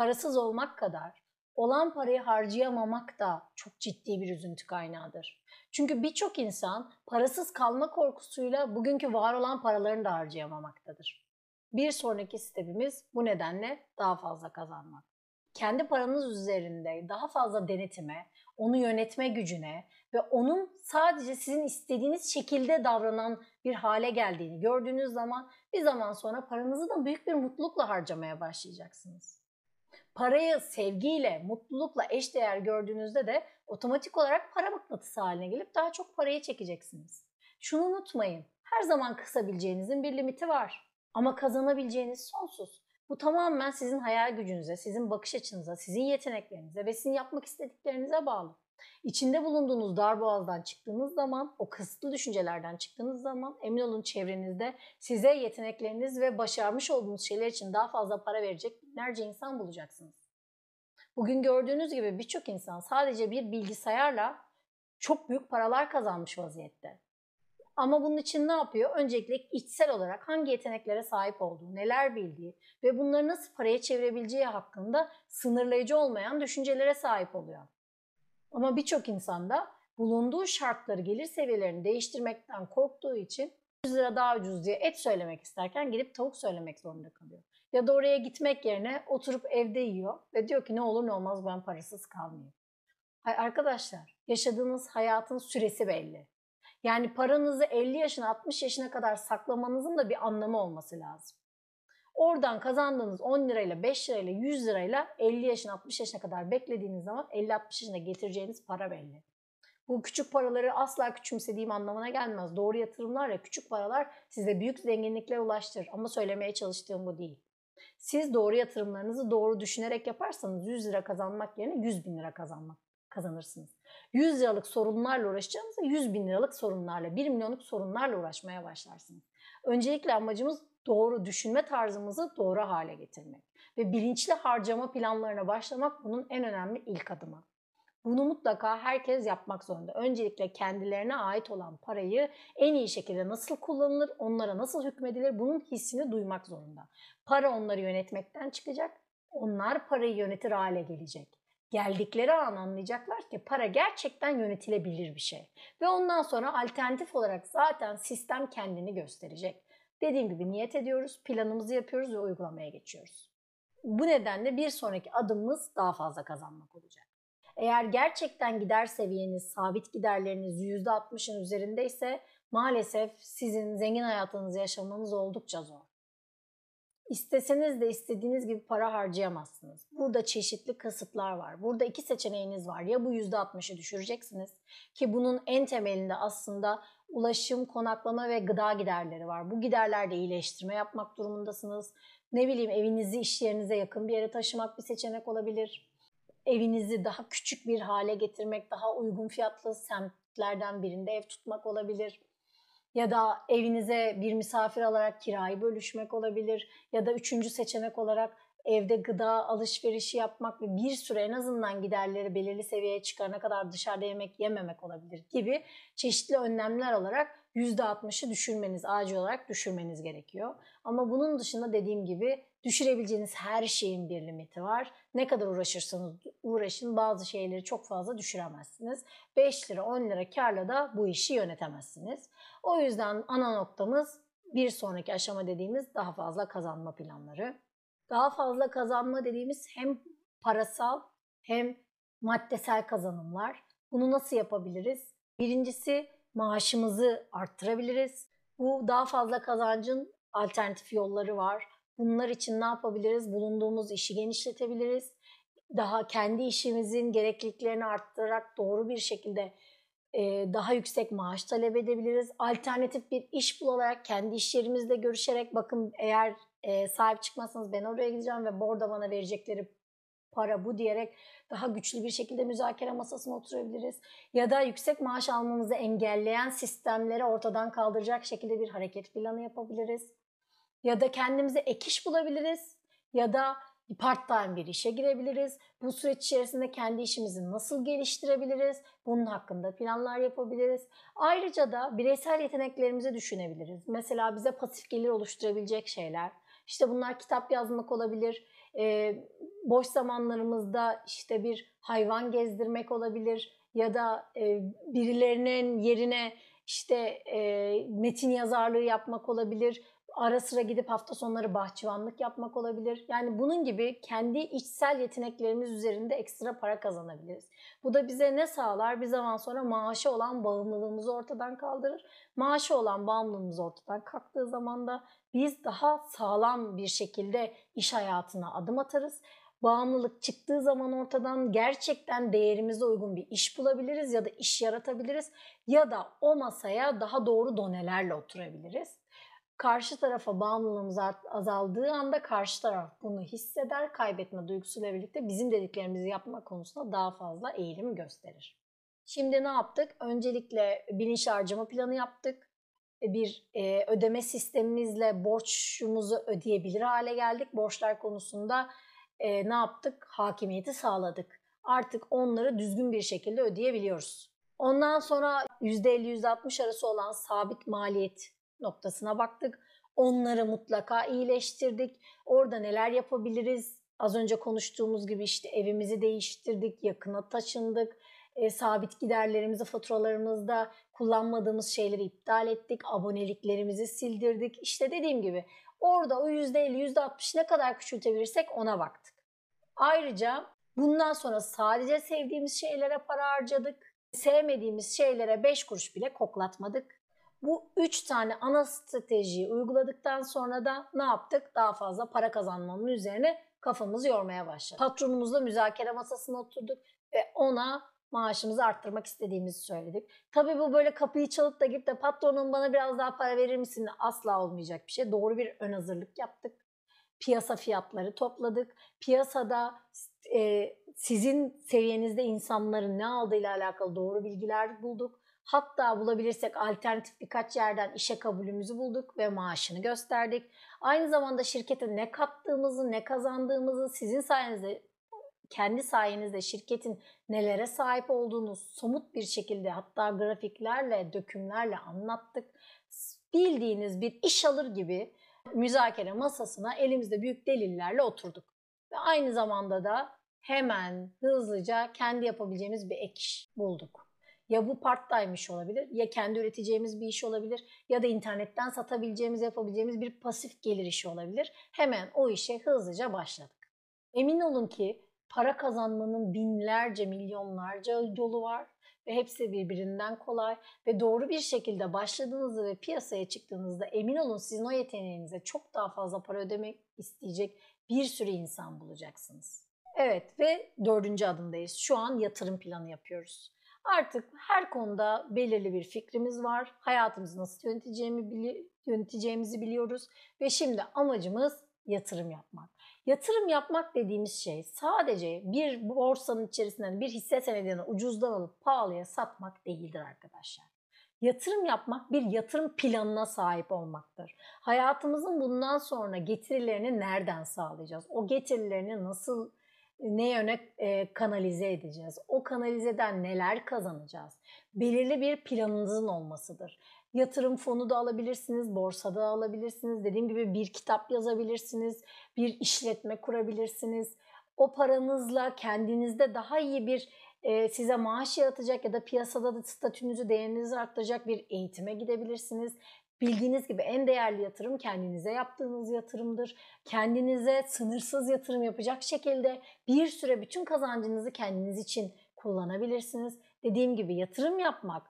parasız olmak kadar olan parayı harcayamamak da çok ciddi bir üzüntü kaynağıdır. Çünkü birçok insan parasız kalma korkusuyla bugünkü var olan paralarını da harcayamamaktadır. Bir sonraki stepimiz bu nedenle daha fazla kazanmak. Kendi paranız üzerinde daha fazla denetime, onu yönetme gücüne ve onun sadece sizin istediğiniz şekilde davranan bir hale geldiğini gördüğünüz zaman bir zaman sonra paranızı da büyük bir mutlulukla harcamaya başlayacaksınız. Parayı sevgiyle, mutlulukla eşdeğer gördüğünüzde de otomatik olarak para mıknatısı haline gelip daha çok parayı çekeceksiniz. Şunu unutmayın. Her zaman kısabileceğinizin bir limiti var. Ama kazanabileceğiniz sonsuz. Bu tamamen sizin hayal gücünüze, sizin bakış açınıza, sizin yeteneklerinize ve sizin yapmak istediklerinize bağlı. İçinde bulunduğunuz darboğazdan çıktığınız zaman, o kısıtlı düşüncelerden çıktığınız zaman emin olun çevrenizde size yetenekleriniz ve başarmış olduğunuz şeyler için daha fazla para verecek binlerce insan bulacaksınız. Bugün gördüğünüz gibi birçok insan sadece bir bilgisayarla çok büyük paralar kazanmış vaziyette. Ama bunun için ne yapıyor? Öncelikle içsel olarak hangi yeteneklere sahip olduğu, neler bildiği ve bunları nasıl paraya çevirebileceği hakkında sınırlayıcı olmayan düşüncelere sahip oluyor. Ama birçok insan da bulunduğu şartları, gelir seviyelerini değiştirmekten korktuğu için 100 lira daha ucuz diye et söylemek isterken gidip tavuk söylemek zorunda kalıyor. Ya da oraya gitmek yerine oturup evde yiyor ve diyor ki ne olur ne olmaz ben parasız kalmayayım. Hayır arkadaşlar yaşadığınız hayatın süresi belli. Yani paranızı 50 yaşına 60 yaşına kadar saklamanızın da bir anlamı olması lazım. Oradan kazandığınız 10 lirayla, 5 lirayla, 100 lirayla 50 yaşına, 60 yaşına kadar beklediğiniz zaman 50-60 yaşına getireceğiniz para belli. Bu küçük paraları asla küçümsediğim anlamına gelmez. Doğru yatırımlarla küçük paralar size büyük zenginliklere ulaştırır. Ama söylemeye çalıştığım bu değil. Siz doğru yatırımlarınızı doğru düşünerek yaparsanız 100 lira kazanmak yerine 100 bin lira kazanmak kazanırsınız. 100 liralık sorunlarla uğraşacağınızda 100 bin liralık sorunlarla, 1 milyonluk sorunlarla uğraşmaya başlarsınız. Öncelikle amacımız doğru düşünme tarzımızı doğru hale getirmek. Ve bilinçli harcama planlarına başlamak bunun en önemli ilk adımı. Bunu mutlaka herkes yapmak zorunda. Öncelikle kendilerine ait olan parayı en iyi şekilde nasıl kullanılır, onlara nasıl hükmedilir bunun hissini duymak zorunda. Para onları yönetmekten çıkacak, onlar parayı yönetir hale gelecek geldikleri an anlayacaklar ki para gerçekten yönetilebilir bir şey. Ve ondan sonra alternatif olarak zaten sistem kendini gösterecek. Dediğim gibi niyet ediyoruz, planımızı yapıyoruz ve uygulamaya geçiyoruz. Bu nedenle bir sonraki adımımız daha fazla kazanmak olacak. Eğer gerçekten gider seviyeniz, sabit giderleriniz %60'ın üzerindeyse maalesef sizin zengin hayatınızı yaşamanız oldukça zor. İsteseniz de istediğiniz gibi para harcayamazsınız. Burada çeşitli kısıtlar var. Burada iki seçeneğiniz var. Ya bu %60'ı düşüreceksiniz ki bunun en temelinde aslında ulaşım, konaklama ve gıda giderleri var. Bu giderlerde iyileştirme yapmak durumundasınız. Ne bileyim evinizi iş yerinize yakın bir yere taşımak bir seçenek olabilir. Evinizi daha küçük bir hale getirmek, daha uygun fiyatlı semtlerden birinde ev tutmak olabilir ya da evinize bir misafir alarak kirayı bölüşmek olabilir ya da üçüncü seçenek olarak evde gıda alışverişi yapmak ve bir süre en azından giderleri belirli seviyeye çıkarana kadar dışarıda yemek yememek olabilir gibi çeşitli önlemler alarak %60'ı düşürmeniz, acil olarak düşürmeniz gerekiyor. Ama bunun dışında dediğim gibi düşürebileceğiniz her şeyin bir limiti var. Ne kadar uğraşırsanız uğraşın bazı şeyleri çok fazla düşüremezsiniz. 5 lira 10 lira karla da bu işi yönetemezsiniz. O yüzden ana noktamız bir sonraki aşama dediğimiz daha fazla kazanma planları. Daha fazla kazanma dediğimiz hem parasal hem maddesel kazanımlar. Bunu nasıl yapabiliriz? Birincisi maaşımızı arttırabiliriz. Bu daha fazla kazancın alternatif yolları var. Bunlar için ne yapabiliriz? Bulunduğumuz işi genişletebiliriz. Daha kendi işimizin gerekliliklerini arttırarak doğru bir şekilde e, daha yüksek maaş talep edebiliriz. Alternatif bir iş bularak kendi iş yerimizde görüşerek bakın eğer e, sahip çıkmazsanız ben oraya gideceğim ve orada bana verecekleri para bu diyerek daha güçlü bir şekilde müzakere masasına oturabiliriz. Ya da yüksek maaş almamızı engelleyen sistemleri ortadan kaldıracak şekilde bir hareket planı yapabiliriz. Ya da kendimize ek iş bulabiliriz. Ya da part time bir işe girebiliriz. Bu süreç içerisinde kendi işimizi nasıl geliştirebiliriz? Bunun hakkında planlar yapabiliriz. Ayrıca da bireysel yeteneklerimizi düşünebiliriz. Mesela bize pasif gelir oluşturabilecek şeyler. İşte bunlar kitap yazmak olabilir, boş zamanlarımızda işte bir hayvan gezdirmek olabilir ya da e, birilerinin yerine işte e, metin yazarlığı yapmak olabilir. Ara sıra gidip hafta sonları bahçıvanlık yapmak olabilir. Yani bunun gibi kendi içsel yeteneklerimiz üzerinde ekstra para kazanabiliriz. Bu da bize ne sağlar? Bir zaman sonra maaşı olan bağımlılığımızı ortadan kaldırır. Maaşı olan bağımlılığımız ortadan kalktığı zaman da biz daha sağlam bir şekilde iş hayatına adım atarız bağımlılık çıktığı zaman ortadan gerçekten değerimize uygun bir iş bulabiliriz ya da iş yaratabiliriz ya da o masaya daha doğru donelerle oturabiliriz. Karşı tarafa bağımlılığımız azaldığı anda karşı taraf bunu hisseder, kaybetme duygusuyla birlikte bizim dediklerimizi yapma konusunda daha fazla eğilim gösterir. Şimdi ne yaptık? Öncelikle bilinç harcama planı yaptık. Bir e, ödeme sistemimizle borçumuzu ödeyebilir hale geldik. Borçlar konusunda e, ne yaptık? Hakimiyeti sağladık. Artık onları düzgün bir şekilde ödeyebiliyoruz. Ondan sonra %50-%60 arası olan sabit maliyet noktasına baktık. Onları mutlaka iyileştirdik. Orada neler yapabiliriz? Az önce konuştuğumuz gibi işte evimizi değiştirdik, yakına taşındık. E, sabit giderlerimizi faturalarımızda kullanmadığımız şeyleri iptal ettik. Aboneliklerimizi sildirdik. İşte dediğim gibi Orada o %50, %60 ne kadar küçültebilirsek ona baktık. Ayrıca bundan sonra sadece sevdiğimiz şeylere para harcadık. Sevmediğimiz şeylere 5 kuruş bile koklatmadık. Bu 3 tane ana stratejiyi uyguladıktan sonra da ne yaptık? Daha fazla para kazanmanın üzerine kafamızı yormaya başladık. Patronumuzla müzakere masasına oturduk ve ona maaşımızı arttırmak istediğimizi söyledik. Tabii bu böyle kapıyı çalıp da gidip de patronum bana biraz daha para verir misin asla olmayacak bir şey. Doğru bir ön hazırlık yaptık. Piyasa fiyatları topladık. Piyasada e, sizin seviyenizde insanların ne aldığıyla alakalı doğru bilgiler bulduk. Hatta bulabilirsek alternatif birkaç yerden işe kabulümüzü bulduk ve maaşını gösterdik. Aynı zamanda şirkete ne kattığımızı, ne kazandığımızı sizin sayenizde kendi sayenizde şirketin nelere sahip olduğunu somut bir şekilde hatta grafiklerle, dökümlerle anlattık. Bildiğiniz bir iş alır gibi müzakere masasına elimizde büyük delillerle oturduk. Ve aynı zamanda da hemen hızlıca kendi yapabileceğimiz bir ek iş bulduk. Ya bu part-time iş olabilir, ya kendi üreteceğimiz bir iş olabilir ya da internetten satabileceğimiz, yapabileceğimiz bir pasif gelir işi olabilir. Hemen o işe hızlıca başladık. Emin olun ki para kazanmanın binlerce, milyonlarca yolu var ve hepsi birbirinden kolay ve doğru bir şekilde başladığınızda ve piyasaya çıktığınızda emin olun sizin o yeteneğinize çok daha fazla para ödemek isteyecek bir sürü insan bulacaksınız. Evet ve dördüncü adımdayız. Şu an yatırım planı yapıyoruz. Artık her konuda belirli bir fikrimiz var. Hayatımızı nasıl yöneteceğimizi biliyoruz ve şimdi amacımız yatırım yapmak. Yatırım yapmak dediğimiz şey sadece bir borsanın içerisinden bir hisse senedini ucuzdan alıp pahalıya satmak değildir arkadaşlar. Yatırım yapmak bir yatırım planına sahip olmaktır. Hayatımızın bundan sonra getirilerini nereden sağlayacağız? O getirilerini nasıl ne yöne e, kanalize edeceğiz? O kanalizeden neler kazanacağız? Belirli bir planınızın olmasıdır. Yatırım fonu da alabilirsiniz, borsada alabilirsiniz. Dediğim gibi bir kitap yazabilirsiniz, bir işletme kurabilirsiniz. O paranızla kendinizde daha iyi bir e, size maaş yaratacak ya da piyasada da statünüzü, değerinizi arttıracak bir eğitime gidebilirsiniz. Bildiğiniz gibi en değerli yatırım kendinize yaptığınız yatırımdır. Kendinize sınırsız yatırım yapacak şekilde bir süre bütün kazancınızı kendiniz için kullanabilirsiniz. Dediğim gibi yatırım yapmak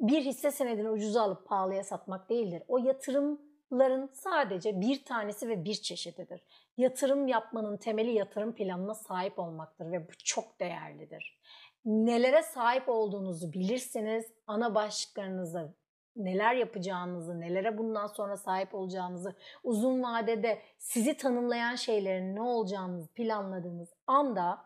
bir hisse senedini ucuza alıp pahalıya satmak değildir. O yatırımların sadece bir tanesi ve bir çeşididir. Yatırım yapmanın temeli yatırım planına sahip olmaktır ve bu çok değerlidir. Nelere sahip olduğunuzu bilirseniz ana başlıklarınızı neler yapacağınızı, nelere bundan sonra sahip olacağınızı, uzun vadede sizi tanımlayan şeylerin ne olacağını planladığınız anda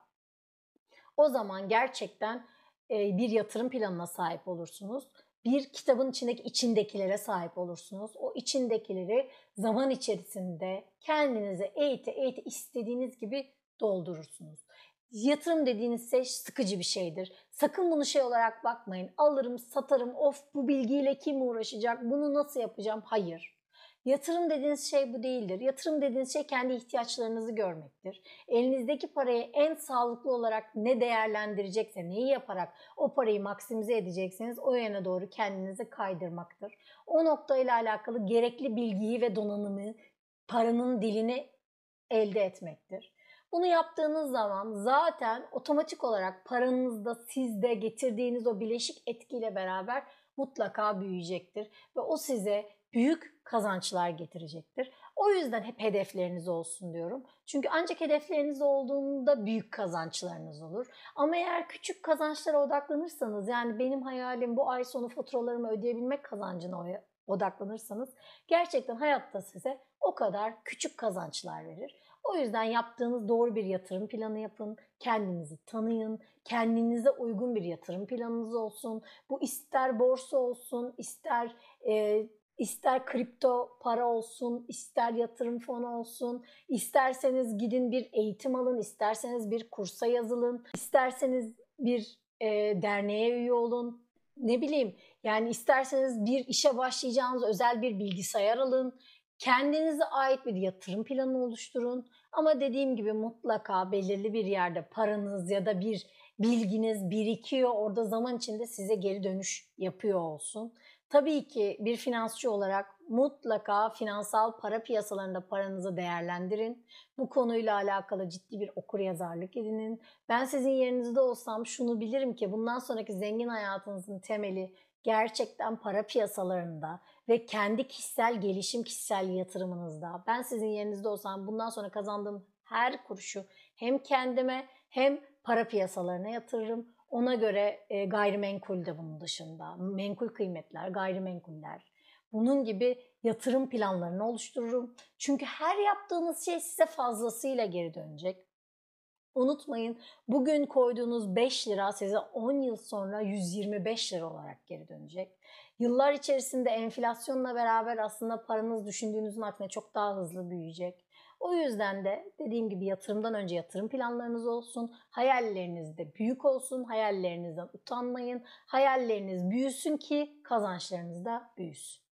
o zaman gerçekten bir yatırım planına sahip olursunuz. Bir kitabın içindeki içindekilere sahip olursunuz. O içindekileri zaman içerisinde kendinize eğite eğite istediğiniz gibi doldurursunuz. Yatırım dediğiniz şey sıkıcı bir şeydir. Sakın bunu şey olarak bakmayın. Alırım, satarım, of bu bilgiyle kim uğraşacak, bunu nasıl yapacağım? Hayır. Yatırım dediğiniz şey bu değildir. Yatırım dediğiniz şey kendi ihtiyaçlarınızı görmektir. Elinizdeki parayı en sağlıklı olarak ne değerlendirecekse, neyi yaparak o parayı maksimize edecekseniz o yöne doğru kendinizi kaydırmaktır. O noktayla alakalı gerekli bilgiyi ve donanımı, paranın dilini elde etmektir. Bunu yaptığınız zaman zaten otomatik olarak paranızda sizde getirdiğiniz o bileşik etkiyle beraber mutlaka büyüyecektir ve o size büyük kazançlar getirecektir. O yüzden hep hedefleriniz olsun diyorum. Çünkü ancak hedefleriniz olduğunda büyük kazançlarınız olur. Ama eğer küçük kazançlara odaklanırsanız yani benim hayalim bu ay sonu faturalarımı ödeyebilmek kazancına odaklanırsanız gerçekten hayatta size o kadar küçük kazançlar verir. O yüzden yaptığınız doğru bir yatırım planı yapın, kendinizi tanıyın, kendinize uygun bir yatırım planınız olsun. Bu ister borsa olsun, ister e, ister kripto para olsun, ister yatırım fonu olsun, isterseniz gidin bir eğitim alın, isterseniz bir kursa yazılın, isterseniz bir e, derneğe üye olun. Ne bileyim yani isterseniz bir işe başlayacağınız özel bir bilgisayar alın. Kendinize ait bir yatırım planı oluşturun. Ama dediğim gibi mutlaka belirli bir yerde paranız ya da bir bilginiz birikiyor. Orada zaman içinde size geri dönüş yapıyor olsun. Tabii ki bir finansçı olarak mutlaka finansal para piyasalarında paranızı değerlendirin. Bu konuyla alakalı ciddi bir okur yazarlık edinin. Ben sizin yerinizde olsam şunu bilirim ki bundan sonraki zengin hayatınızın temeli gerçekten para piyasalarında ve kendi kişisel gelişim, kişisel yatırımınızda. Ben sizin yerinizde olsam bundan sonra kazandığım her kuruşu hem kendime hem para piyasalarına yatırırım. Ona göre e, gayrimenkul de bunun dışında. Menkul kıymetler, gayrimenkuller. Bunun gibi yatırım planlarını oluştururum. Çünkü her yaptığınız şey size fazlasıyla geri dönecek. Unutmayın bugün koyduğunuz 5 lira size 10 yıl sonra 125 lira olarak geri dönecek. Yıllar içerisinde enflasyonla beraber aslında paranız düşündüğünüzün aksine çok daha hızlı büyüyecek. O yüzden de dediğim gibi yatırımdan önce yatırım planlarınız olsun. Hayalleriniz de büyük olsun. Hayallerinizden utanmayın. Hayalleriniz büyüsün ki kazançlarınız da büyüsün.